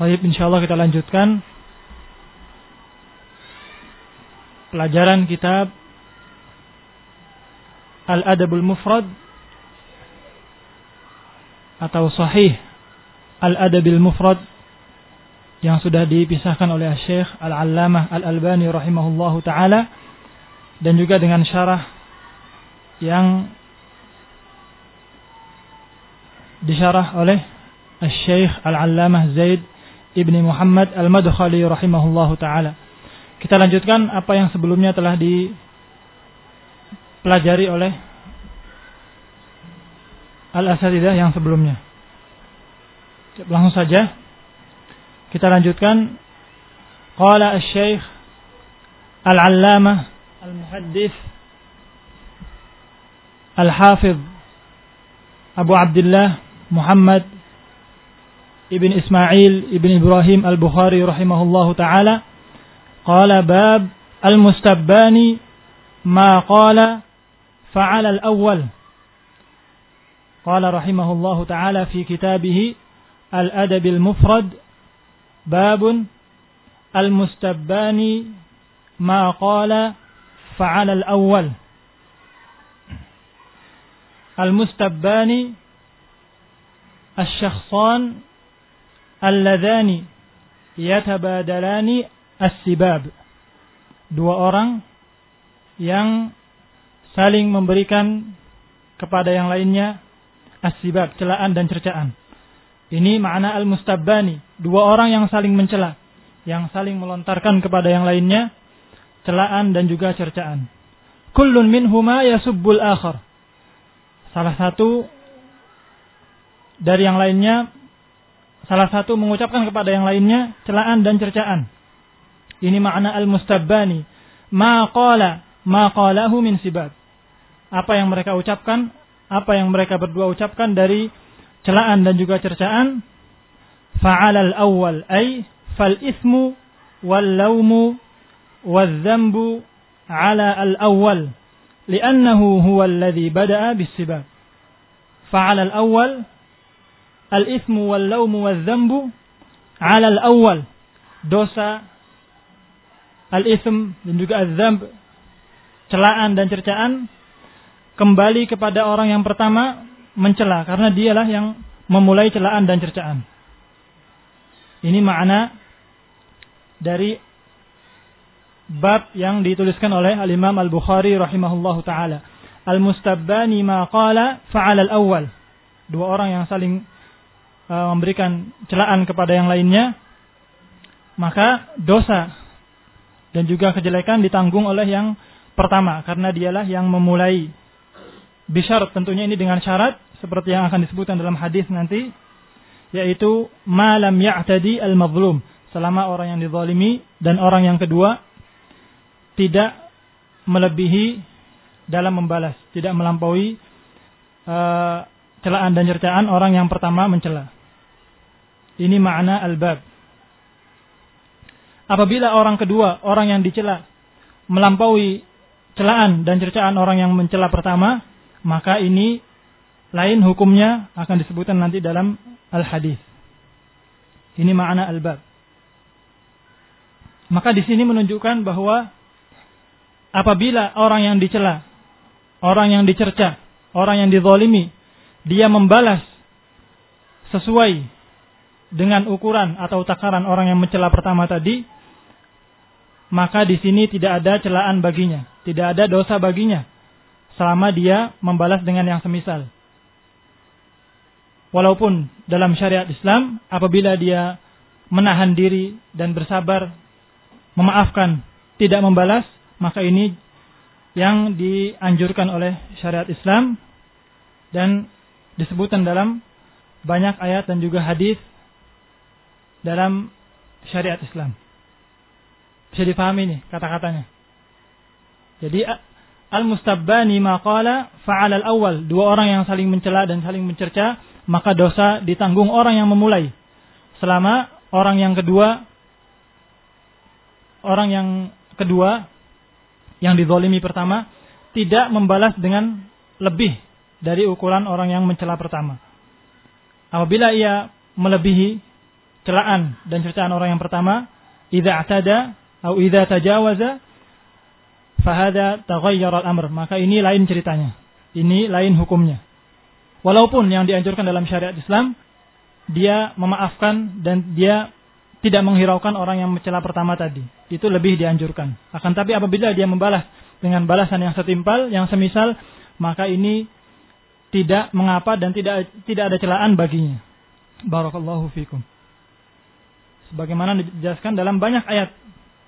Baik, insyaallah kita lanjutkan pelajaran kitab Al-Adabul Mufrad atau Sahih Al-Adabil Mufrad yang sudah dipisahkan oleh Syekh Al-Allamah Al-Albani rahimahullahu taala dan juga dengan syarah yang disyarah oleh Syekh Al-Allamah Zaid Ibni Muhammad Al-Madkhali rahimahullahu taala. Kita lanjutkan apa yang sebelumnya telah dipelajari oleh Al-Asatidah yang sebelumnya. Langsung saja kita lanjutkan qala Asy-Syaikh Al-Allamah Al-Muhaddits Al-Hafidh Abu Abdullah Muhammad ابن إسماعيل ابن إبراهيم البخاري رحمه الله تعالى قال باب المستبان ما قال فعل الأول. قال رحمه الله تعالى في كتابه الأدب المفرد باب المستبان ما قال فعل الأول. المستبان الشخصان alladzani yatabadalani as-sibab. Dua orang yang saling memberikan kepada yang lainnya as-sibab, celaan dan cercaan. Ini makna al-mustabbani, dua orang yang saling mencela, yang saling melontarkan kepada yang lainnya celaan dan juga cercaan. Kullun minhuma yasubbul akhar. Salah satu dari yang lainnya salah satu mengucapkan kepada yang lainnya celaan dan cercaan. Ini makna al-mustabbani. Ma qala ma qalahu min sibab. Apa yang mereka ucapkan, apa yang mereka berdua ucapkan dari celaan dan juga cercaan. Fa'al al-awwal ay fal ismu wal laumu wal dhanbu ala al-awwal li'annahu huwa alladhi bada'a bis-sibab. Fa'al al-awwal al-ismu wal laumu wal dzambu 'ala al-awwal. Dosa al-ism dan juga al-dzamb celaan dan cercaan kembali kepada orang yang pertama mencela karena dialah yang memulai celaan dan cercaan. Ini makna dari bab yang dituliskan oleh Al-Imam Al-Bukhari rahimahullahu taala. Al-mustabbani ma qala fa'ala al-awwal. Dua orang yang saling memberikan celaan kepada yang lainnya, maka dosa dan juga kejelekan ditanggung oleh yang pertama karena dialah yang memulai bisyarat tentunya ini dengan syarat seperti yang akan disebutkan dalam hadis nanti yaitu malam ya'tadi al-mazlum selama orang yang dizalimi dan orang yang kedua tidak melebihi dalam membalas, tidak melampaui uh, celaan dan cercaan orang yang pertama mencela. Ini makna al-bab. Apabila orang kedua, orang yang dicela, melampaui celaan dan cercaan orang yang mencela pertama, maka ini lain hukumnya akan disebutkan nanti dalam al-hadis. Ini makna al-bab. Maka di sini menunjukkan bahwa apabila orang yang dicela, orang yang dicerca, orang yang dizolimi, dia membalas sesuai dengan ukuran atau takaran orang yang mencela pertama tadi, maka di sini tidak ada celaan baginya, tidak ada dosa baginya selama dia membalas dengan yang semisal. Walaupun dalam syariat Islam apabila dia menahan diri dan bersabar memaafkan, tidak membalas, maka ini yang dianjurkan oleh syariat Islam dan disebutkan dalam banyak ayat dan juga hadis dalam syariat Islam. Bisa dipahami nih kata-katanya. Jadi al-mustabbani maqala fa'al al-awwal, dua orang yang saling mencela dan saling mencerca, maka dosa ditanggung orang yang memulai. Selama orang yang kedua orang yang kedua yang dizolimi pertama tidak membalas dengan lebih dari ukuran orang yang mencela pertama. Apabila ia melebihi celaan dan cercaan orang yang pertama, idza atada atau idza tajawaza fahada taghayyara al-amr. Maka ini lain ceritanya. Ini lain hukumnya. Walaupun yang dianjurkan dalam syariat Islam dia memaafkan dan dia tidak menghiraukan orang yang mencela pertama tadi. Itu lebih dianjurkan. Akan tapi apabila dia membalas dengan balasan yang setimpal, yang semisal, maka ini tidak mengapa dan tidak tidak ada celaan baginya. Barakallahu fikum. Sebagaimana dijelaskan dalam banyak ayat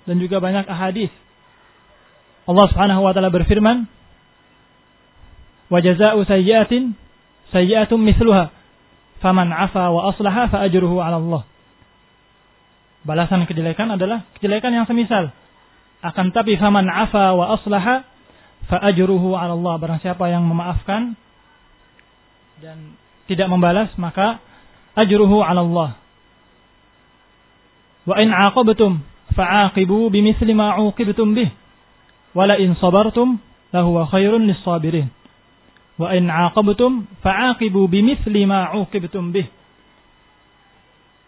dan juga banyak ahadis. Allah Subhanahu wa taala berfirman, "Wa jazaa'u sayyi'atin sayyi'atun mithluha, faman 'afa wa aslaha fa ajruhu 'ala Allah." Balasan kejelekan adalah kejelekan yang semisal. Akan tapi faman afa wa aslaha fa ajruhu 'ala Allah. Barang siapa yang memaafkan dan tidak membalas maka ajruhu 'ala Allah. Wa in 'aqabtum fa'aqibu bimithli ma 'uqibtum bih. Wa la in sabartum lahuwa khairun lis-sabirin. Wa in 'aqabtum fa'aqibu bimithli ma 'uqibtum bih.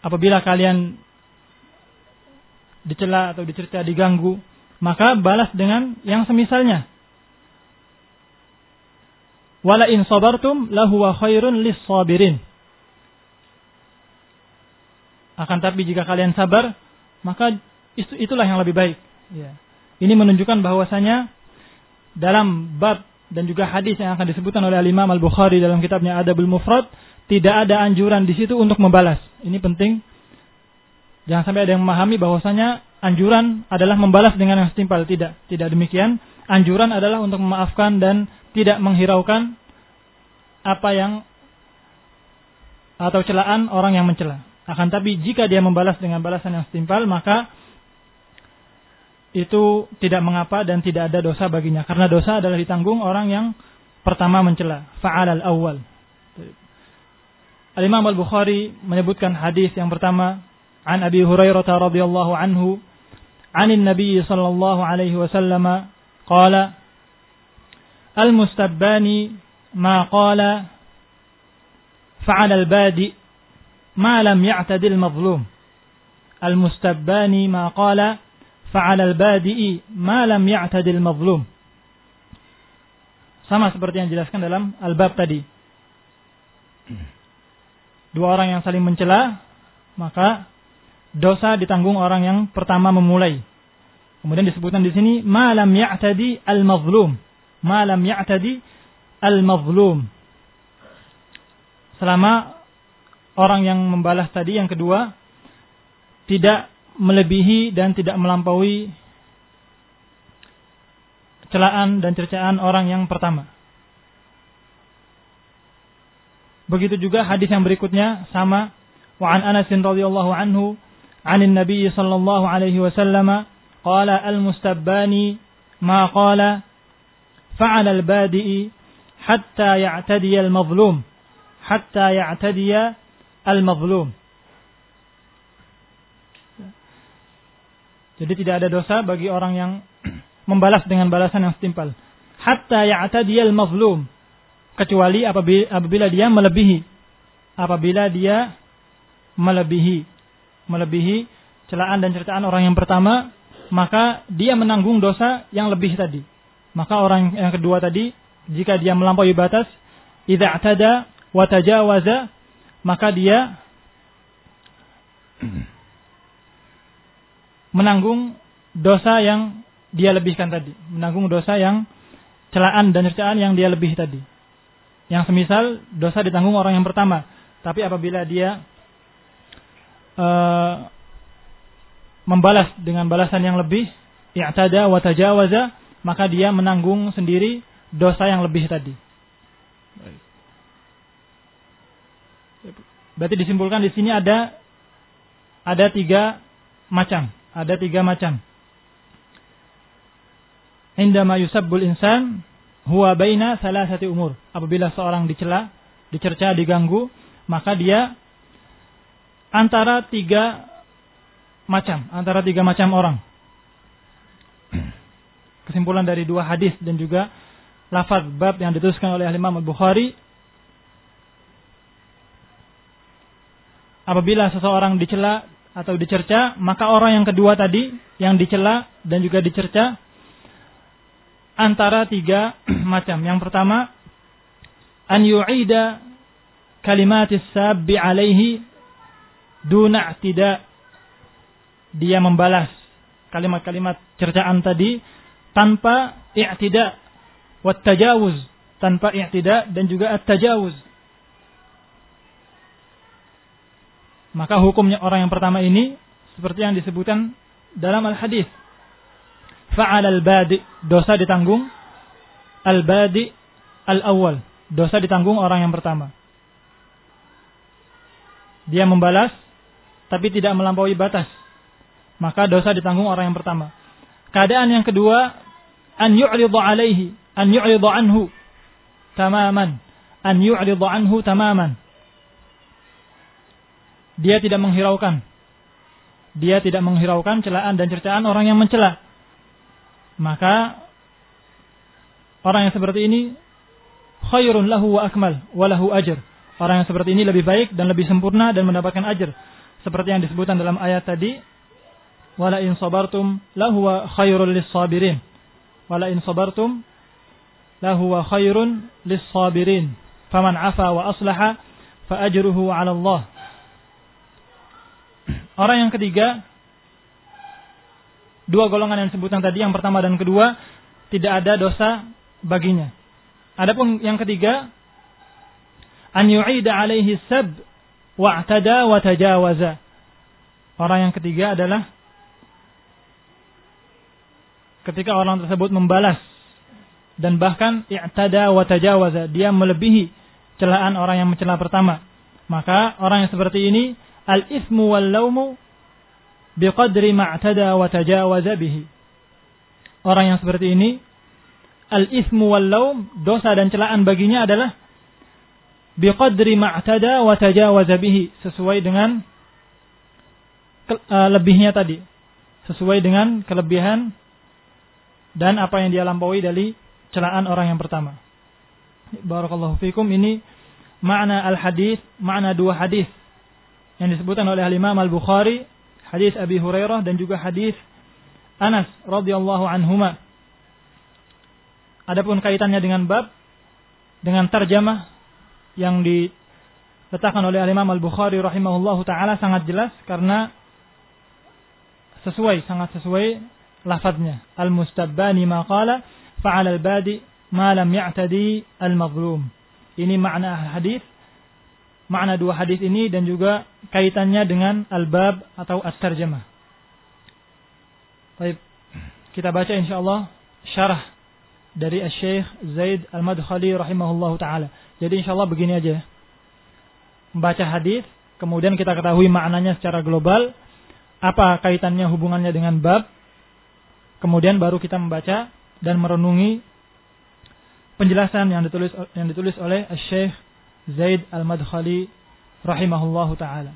Apabila kalian dicela atau dicerca diganggu, maka balas dengan yang semisalnya. Wala in sabartum lahuwa khairun lis sabirin. Akan tapi jika kalian sabar, maka itulah yang lebih baik. Ya. Ini menunjukkan bahwasanya dalam bab dan juga hadis yang akan disebutkan oleh Imam Al Bukhari dalam kitabnya Adabul Mufrad tidak ada anjuran di situ untuk membalas. Ini penting Jangan sampai ada yang memahami bahwasanya anjuran adalah membalas dengan yang setimpal. Tidak, tidak demikian. Anjuran adalah untuk memaafkan dan tidak menghiraukan apa yang atau celaan orang yang mencela. Akan tapi jika dia membalas dengan balasan yang setimpal, maka itu tidak mengapa dan tidak ada dosa baginya. Karena dosa adalah ditanggung orang yang pertama mencela. Fa'al al-awwal. Al-Imam Al-Bukhari menyebutkan hadis yang pertama. An Abi Hurairah radhiyallahu anhu. Anin Nabi sallallahu alaihi wasallam. Qala. Al-mustabbani ma qala. Fa'al al-badi' Ma'lam ya'tadil mazlum. Al-Mustabbani ma qala fa'ala al-badi'i ma'lam ya'tadil mazlum. Sama seperti yang dijelaskan dalam al-bab tadi. Dua orang yang saling mencela, maka dosa ditanggung orang yang pertama memulai. Kemudian disebutkan di sini malam ya'tadi al-mazlum. Malam ya'tadi al-mazlum. Selama orang yang membalas tadi yang kedua tidak melebihi dan tidak melampaui celaan dan cercaan orang yang pertama. Begitu juga hadis yang berikutnya sama wa an Anas radhiyallahu anhu anin Nabi sallallahu alaihi wasallam qala al mustabbani ma qala fa'ala al badi hatta ya'tadiya al mazlum hatta ya'tadiya al-mazlum. Jadi tidak ada dosa bagi orang yang membalas dengan balasan yang setimpal. Hatta ya'tadiyal mazlum. Kecuali apabila, dia melebihi. Apabila dia melebihi. Melebihi celaan dan cercaan orang yang pertama. Maka dia menanggung dosa yang lebih tadi. Maka orang yang kedua tadi. Jika dia melampaui batas. Iza'tada wa tajawaza maka dia menanggung dosa yang dia lebihkan tadi, menanggung dosa yang celaan dan cercaan yang dia lebih tadi. Yang semisal dosa ditanggung orang yang pertama, tapi apabila dia uh, membalas dengan balasan yang lebih, i'tada wa tajawaza, maka dia menanggung sendiri dosa yang lebih tadi. Berarti disimpulkan di sini ada ada tiga macam, ada tiga macam. Indama yusabbul insan huwa baina salasati umur. Apabila seorang dicela, dicerca, diganggu, maka dia antara tiga macam, antara tiga macam orang. Kesimpulan dari dua hadis dan juga lafaz bab yang dituliskan oleh Imam Al-Bukhari apabila seseorang dicela atau dicerca, maka orang yang kedua tadi yang dicela dan juga dicerca antara tiga macam. Yang pertama, an yu'ida kalimatis sabbi alaihi duna tidak dia membalas kalimat-kalimat cercaan tadi tanpa i'tida wat tajawuz tanpa i'tida dan juga at-tajawuz Maka hukumnya orang yang pertama ini seperti yang disebutkan dalam al-hadis. Fa'al al-badi, dosa ditanggung al-badi al-awwal, dosa ditanggung orang yang pertama. Dia membalas tapi tidak melampaui batas. Maka dosa ditanggung orang yang pertama. Keadaan yang kedua, an yu'ridu alaihi, an yu'ridu anhu tamaman, an yu'ridu anhu tamaman dia tidak menghiraukan. Dia tidak menghiraukan celaan dan cercaan orang yang mencela. Maka orang yang seperti ini khairun lahu wa akmal wa lahu ajr. Orang yang seperti ini lebih baik dan lebih sempurna dan mendapatkan ajr. Seperti yang disebutkan dalam ayat tadi, wala in sabartum lahu wa khairul lis sabirin. Wala in sabartum lahu wa khairun lis sabirin. Faman afa wa aslaha fa ajruhu 'ala Allah Orang yang ketiga, dua golongan yang disebutkan tadi, yang pertama dan kedua, tidak ada dosa baginya. Adapun yang ketiga, an yu'ida alaihi sab wa'tada wa tajawaza. Orang yang ketiga adalah ketika orang tersebut membalas dan bahkan i'tada wa tajawaza, dia melebihi celaan orang yang mencela pertama. Maka orang yang seperti ini al-ismu wal laumu biqadri ma'tada wa tajawaza bihi. Orang yang seperti ini al-ismu wal laum dosa dan celaan baginya adalah biqadri ma'tada wa tajawaza bihi sesuai dengan uh, lebihnya tadi. Sesuai dengan kelebihan dan apa yang dia lampaui dari celaan orang yang pertama. Barakallahu fikum ini makna al-hadis, makna dua hadis yang disebutkan oleh Imam Al-Bukhari, hadis Abi Hurairah dan juga hadis Anas radhiyallahu anhuma. Adapun kaitannya dengan bab dengan terjemah yang diletakkan oleh Imam Al-Bukhari rahimahullahu taala sangat jelas karena sesuai sangat sesuai lafadznya. Al-mustabbani ma qala fa'ala al-badi ma lam ya'tadi al-mazlum. Ini makna hadis makna dua hadis ini dan juga kaitannya dengan al-bab atau as-tarjamah. Baik, kita baca insyaallah syarah dari Syekh Zaid Al-Madkhali rahimahullah taala. Jadi insyaallah begini aja. Membaca hadis, kemudian kita ketahui maknanya secara global, apa kaitannya hubungannya dengan bab, kemudian baru kita membaca dan merenungi penjelasan yang ditulis yang ditulis oleh Syekh زيد المدخلي رحمه الله تعالى.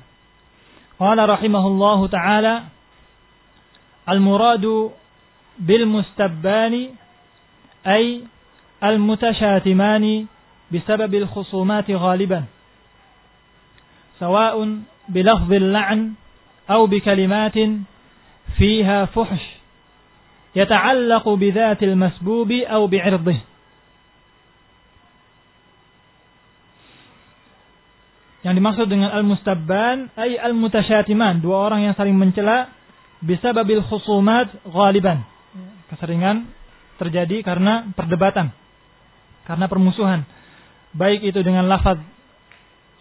قال رحمه الله تعالى المراد بالمستبان أي المتشاتمان بسبب الخصومات غالبا سواء بلفظ اللعن أو بكلمات فيها فحش يتعلق بذات المسبوب أو بعرضه. Yang dimaksud dengan al-mustabban ay al-mutasyatiman, dua orang yang saling mencela bisa babil khusumat ghaliban. Keseringan terjadi karena perdebatan, karena permusuhan. Baik itu dengan lafaz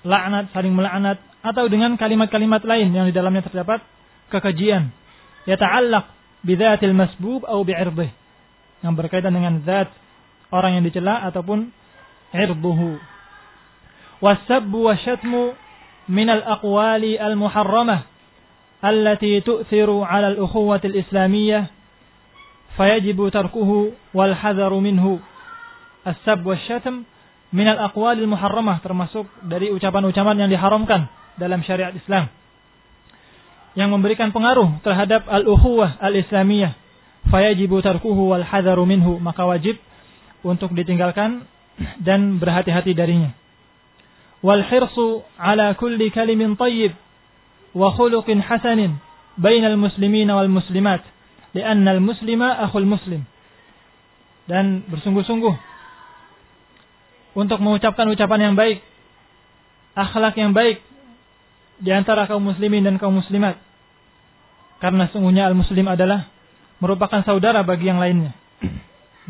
laknat, saling melaknat atau dengan kalimat-kalimat lain yang di dalamnya terdapat kekejian. Yata'allaq bidzatil masbub atau bi'irdih. Yang berkaitan dengan zat orang yang dicela ataupun irduhu. والسب والشتم من الأقوال المحرمة التي تؤثر على الأخوة الإسلامية فيجب تركه والحذر منه. السب والشتم من الأقوال المحرمة termasuk dari ucapan-ucapan yang diharamkan dalam syariat Islam. Yang memberikan pengaruh terhadap al-ukhuwah al-islamiyah. fayajibu tarkuhu wal hadharu minhu maka wajib untuk ditinggalkan dan berhati-hati darinya. والحرص على كل كلم طيب wa khuluqin hasanin bainal muslimina wal muslimat li'anna al muslima akhul muslim dan bersungguh-sungguh untuk mengucapkan ucapan yang baik akhlak yang baik di antara kaum muslimin dan kaum muslimat karena sungguhnya al muslim adalah merupakan saudara bagi yang lainnya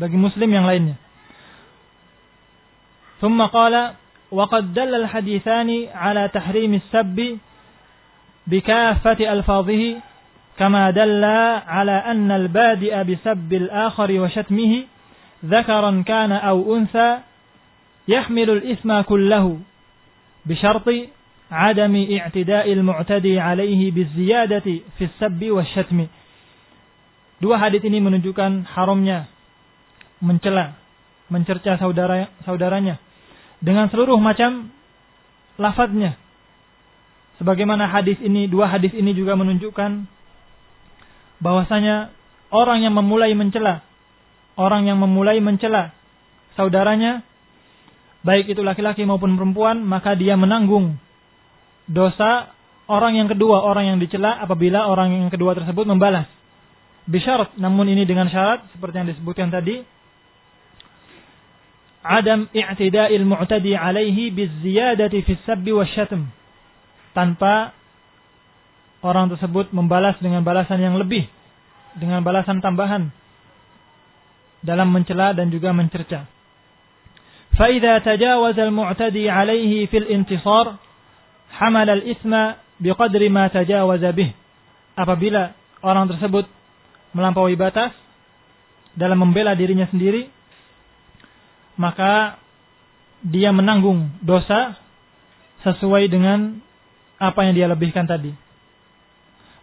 bagi muslim yang lainnya ثم قال وقد دل الحديثان على تحريم السب بكافة ألفاظه كما دل على أن البادئ بسب الآخر وشتمه ذكرا كان أو أنثى يحمل الإثم كله بشرط عدم اعتداء المعتدي عليه بالزيادة في السب والشتم. Dua hadis ini menunjukkan haramnya mencela, mencerca saudara saudaranya. Dengan seluruh macam lafadznya Sebagaimana hadis ini, dua hadis ini juga menunjukkan bahwasanya orang yang memulai mencela, orang yang memulai mencela saudaranya, baik itu laki-laki maupun perempuan, maka dia menanggung dosa orang yang kedua, orang yang dicela apabila orang yang kedua tersebut membalas. Bisyarat, namun ini dengan syarat seperti yang disebutkan tadi, adam i'tida'il mu'tadi alaihi bizziyadati fis sabbi wasyatm tanpa orang tersebut membalas dengan balasan yang lebih, dengan balasan tambahan dalam mencela dan juga mencerca. فإذا تجاوز المعتدي عليه في الانتصار حمل الإثم بقدر ما تجاوز به. Apabila orang tersebut melampaui batas dalam membela dirinya sendiri, maka dia menanggung dosa sesuai dengan apa yang dia lebihkan tadi.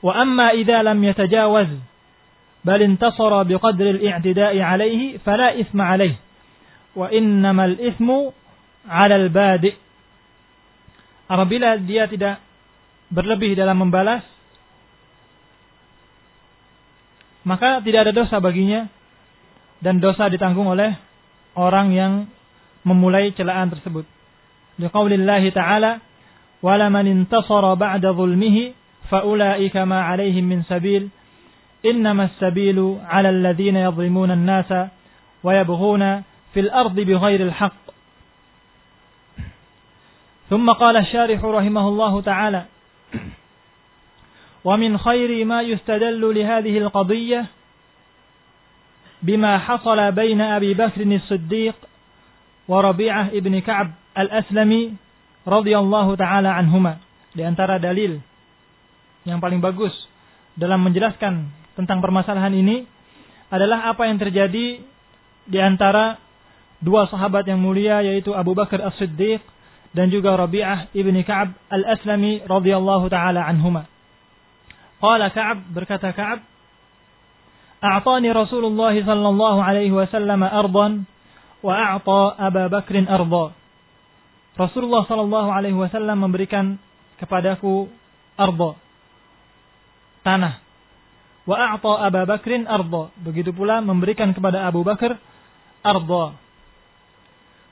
Wa amma idza lam yatajawaz bal intasara biqadri al-i'tida'i alayhi fala isma alayhi wa innamal ismu 'ala al-badi' apabila dia tidak berlebih dalam membalas maka tidak ada dosa baginya dan dosa ditanggung oleh orang yang memulai celaan tersebut. Liqaulillahi ta'ala wala man intasara ba'da zulmihi faulaika ma 'alaihim min sabil innama as-sabilu 'ala alladhina yadhlimuna an-nasa wa yabghuna fil ardi bighairi al-haqq. ثم قال الشارح رحمه الله تعالى ومن خير ما يستدل لهذه القضية بما حصل بين أبي بكر الصديق وربيعة ابن كعب الأسلمي radhiyallahu taala anhuma. Di antara dalil yang paling bagus dalam menjelaskan tentang permasalahan ini adalah apa yang terjadi di antara dua sahabat yang mulia yaitu Abu Bakar As-Siddiq dan juga Rabi'ah ibni Ka'ab Al-Aslami radhiyallahu taala anhuma. Qala Ka'ab berkata Ka'ab A'tani Rasulullah sallallahu alaihi wasallam ardan wa a'ta Abu Bakr arda. Rasulullah Shallallahu Alaihi Wasallam memberikan kepadaku arba tanah. Wa a'ta Abu Bakrin. Begitu pula memberikan kepada Abu Bakar arba.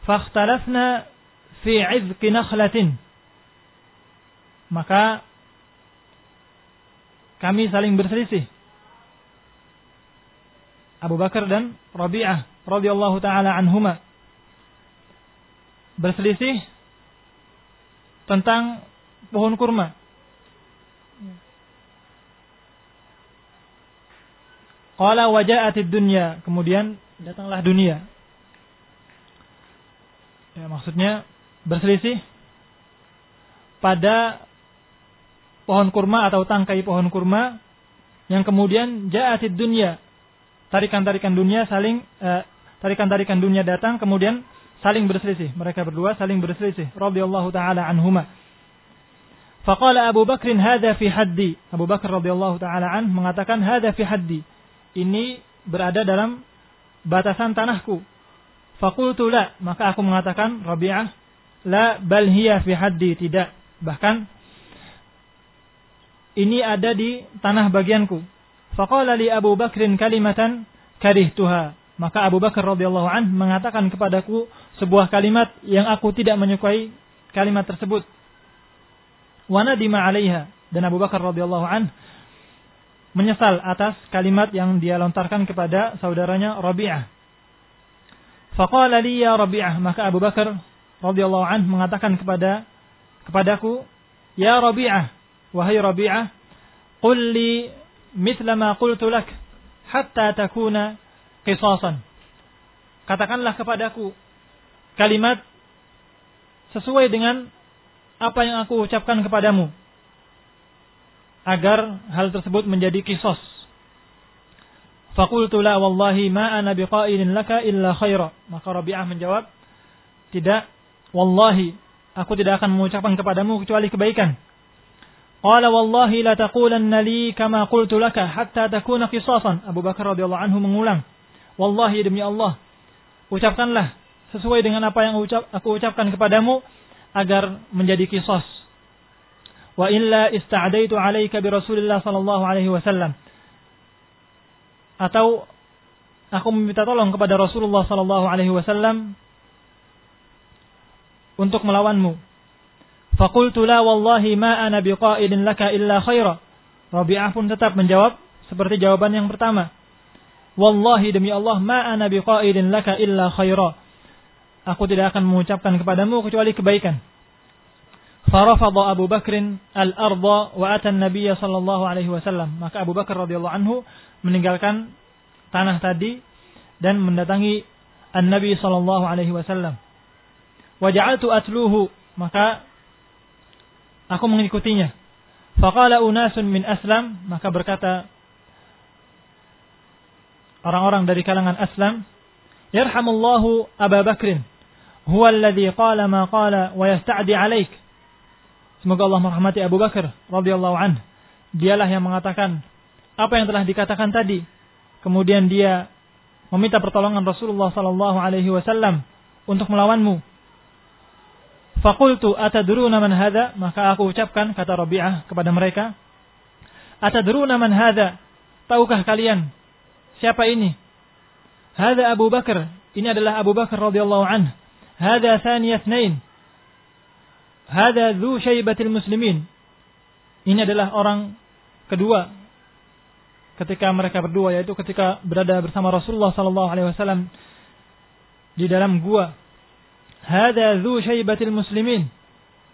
Fakhtalafna fi 'izqi nakhlatin. Maka kami saling berselisih. Abu Bakar dan Rabi'ah radhiyallahu taala anhuma berselisih tentang pohon kurma. Qala waja'atid dunya, kemudian datanglah dunia. Ya, maksudnya berselisih pada pohon kurma atau tangkai pohon kurma yang kemudian ja'atid dunya. Tarikan-tarikan dunia saling eh, tarikan-tarikan dunia datang kemudian saling berselisih. Mereka berdua saling berselisih. Radhiyallahu taala anhuma. Faqala Abu Bakr hadza fi haddi. Abu Bakar radhiyallahu taala an mengatakan hadza fi haddi. Ini berada dalam batasan tanahku. Faqultu la, maka aku mengatakan Rabi'ah la bal hiya fi haddi tidak. Bahkan ini ada di tanah bagianku. Faqala li Abu Bakrin kalimatan karihtuha. Maka Abu Bakar radhiyallahu an mengatakan kepadaku sebuah kalimat yang aku tidak menyukai kalimat tersebut. Wana dima 'alaiha dan Abu Bakar radhiyallahu an menyesal atas kalimat yang dia lontarkan kepada saudaranya Rabi'ah. Faqala li ya Rabi'ah, maka Abu Bakar radhiyallahu an mengatakan kepada kepadaku, "Ya Rabi'ah, wahai Rabi'ah, qul li mithla ma qultu lak hatta takuna qisasan." Katakanlah kepadaku kalimat sesuai dengan apa yang aku ucapkan kepadamu agar hal tersebut menjadi kisos. Fakultu la wallahi ma ana biqailin laka illa khaira. Maka Rabi'ah menjawab, tidak, wallahi, aku tidak akan mengucapkan kepadamu kecuali kebaikan. Qala wallahi la taqulanna li kama qultu laka hatta takuna qisasan. Abu Bakar radhiyallahu anhu mengulang, wallahi demi Allah, ucapkanlah sesuai dengan apa yang aku ucapkan kepadamu agar menjadi kisos wa illa ista'daitu alaika bi Rasulillah sallallahu alaihi wasallam. Atau aku meminta tolong kepada Rasulullah sallallahu alaihi wasallam untuk melawanmu. Fakultu la wallahi ma ana biqa'idin laka illa khaira. Rabi'ah pun tetap menjawab seperti jawaban yang pertama. Wallahi demi Allah ma ana biqa'idin laka illa khaira. Aku tidak akan mengucapkan kepadamu kecuali kebaikan. Farafadha Abu Bakrin al-ardha wa ata Nabi sallallahu alaihi wasallam. Maka Abu Bakar radhiyallahu anhu meninggalkan tanah tadi dan mendatangi An-Nabi sallallahu alaihi wasallam. Wa ja'altu atluhu maka aku mengikutinya faqala unasun min aslam maka berkata orang-orang dari kalangan aslam yarhamullahu Abu Bakrin huwa alladhi qala ma qala wa yasta'di 'alaik Semoga Allah merahmati Abu Bakar radhiyallahu an. Dialah yang mengatakan apa yang telah dikatakan tadi. Kemudian dia meminta pertolongan Rasulullah sallallahu alaihi wasallam untuk melawanmu. Fakultu atadruna man hadha? Maka aku ucapkan kata Rabi'ah kepada mereka, atadruna man hadha? Tahukah kalian siapa ini? Hadha Abu Bakar. Ini adalah Abu Bakar radhiyallahu anhu. Hadha thaniyat nain. Hada dzu syaibatil muslimin. Ini adalah orang kedua ketika mereka berdua yaitu ketika berada bersama Rasulullah sallallahu alaihi wasallam di dalam gua. Hada dzu syaibatil muslimin.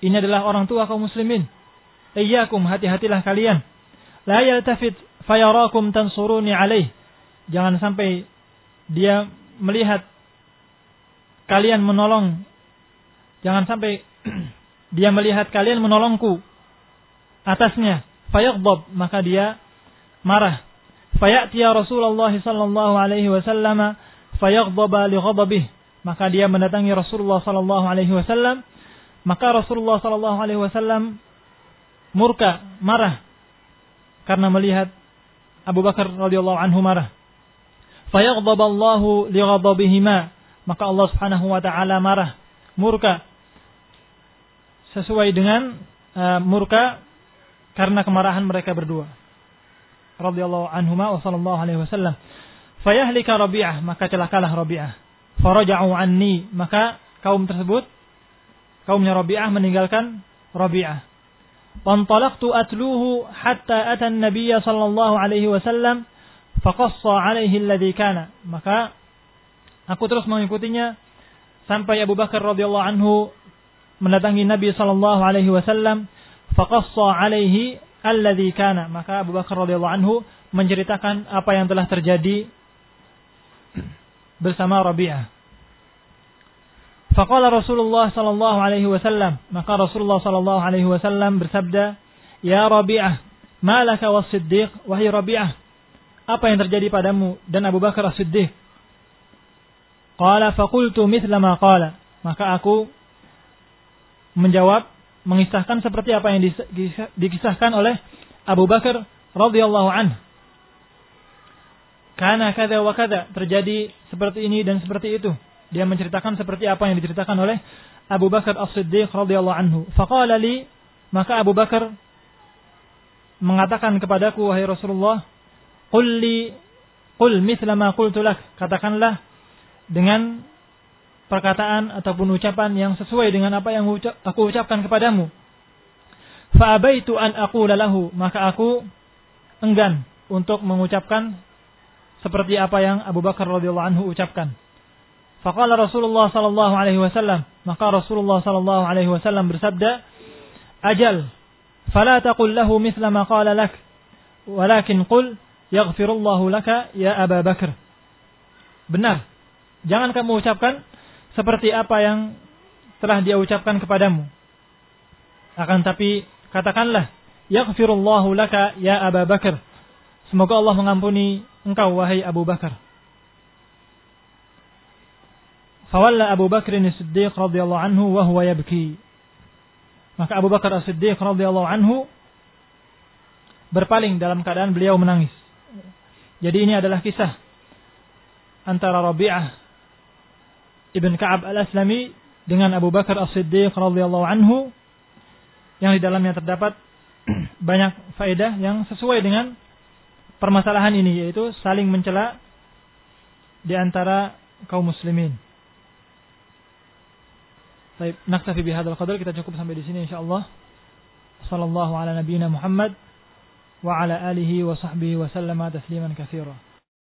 Ini adalah orang tua kaum muslimin. Iyyakum hati-hatilah kalian. La yaltafit fayarakum tansuruni alaih. Jangan sampai dia melihat kalian menolong. Jangan sampai dia melihat kalian menolongku atasnya fayaghdab maka dia marah fayati ya Rasulullah sallallahu alaihi wasallam fayaghdaba li maka dia mendatangi Rasulullah sallallahu alaihi wasallam maka Rasulullah sallallahu alaihi wasallam murka marah karena melihat Abu Bakar radhiyallahu anhu marah fayaghdab Allahu li ghadabihima maka Allah Subhanahu wa taala marah murka sesuai dengan uh, murka karena kemarahan mereka berdua. Radhiyallahu anhuma wa sallallahu alaihi wasallam. Fayahlika Rabi'ah, maka celakalah Rabi'ah. Faraja'u anni, maka kaum tersebut kaumnya Rabi'ah meninggalkan Rabi'ah. Wantalaqtu atluhu hatta ata an-nabiy sallallahu alaihi wasallam faqassa alaihi alladhi kana. Maka aku terus mengikutinya sampai Abu Bakar radhiyallahu anhu mendatangi Nabi sallallahu alaihi wasallam faqassa alaihi alladhi kana maka Abu Bakar radhiyallahu anhu menceritakan apa yang telah terjadi bersama Rabi'ah. Faqala Rasulullah sallallahu alaihi wasallam maka Rasulullah sallallahu alaihi wasallam bersabda ya Rabi'ah malaka was-siddiq wahai Rabi'ah apa yang terjadi padamu dan Abu Bakar As-Siddiq? Qala faqultu mithla ma qala. Maka aku menjawab mengisahkan seperti apa yang dikisahkan oleh Abu Bakar radhiyallahu anhu. Karena kada wa kada terjadi seperti ini dan seperti itu. Dia menceritakan seperti apa yang diceritakan oleh Abu Bakar As-Siddiq radhiyallahu anhu. Faqala li maka Abu Bakar mengatakan kepadaku wahai Rasulullah, "Qul li qul mithla ma qultu lak." Katakanlah dengan perkataan ataupun ucapan yang sesuai dengan apa yang aku ucapkan kepadamu. Fa'abaitu an aqula lahu, maka aku enggan untuk mengucapkan seperti apa yang Abu Bakar radhiyallahu anhu ucapkan. Faqala Rasulullah sallallahu alaihi wasallam, maka Rasulullah sallallahu alaihi wasallam bersabda, "Ajal, fala taqul lahu mithla ma qala lak, walakin qul yaghfirullahu laka ya Aba Bakar." Benar. Jangan kamu ucapkan seperti apa yang telah dia ucapkan kepadamu. Akan tapi katakanlah, yaghfirullahu laka ya Aba Bakar. Semoga Allah mengampuni engkau wahai Abu Bakar. Fawalla Abu Bakr As-Siddiq radhiyallahu anhu wa huwa yabki. Maka Abu Bakar As-Siddiq radhiyallahu anhu berpaling dalam keadaan beliau menangis. Jadi ini adalah kisah antara Rabi'ah Ibn Ka'ab Al-Aslami dengan Abu Bakar As-Siddiq radhiyallahu anhu yang di dalamnya terdapat banyak faedah yang sesuai dengan permasalahan ini yaitu saling mencela di antara kaum muslimin. Baik, naktafi bihadzal qadar kita cukup sampai di sini insyaallah. Sallallahu ala nabiyyina Muhammad wa ala alihi wa sahbihi wa sallama tasliman katsira.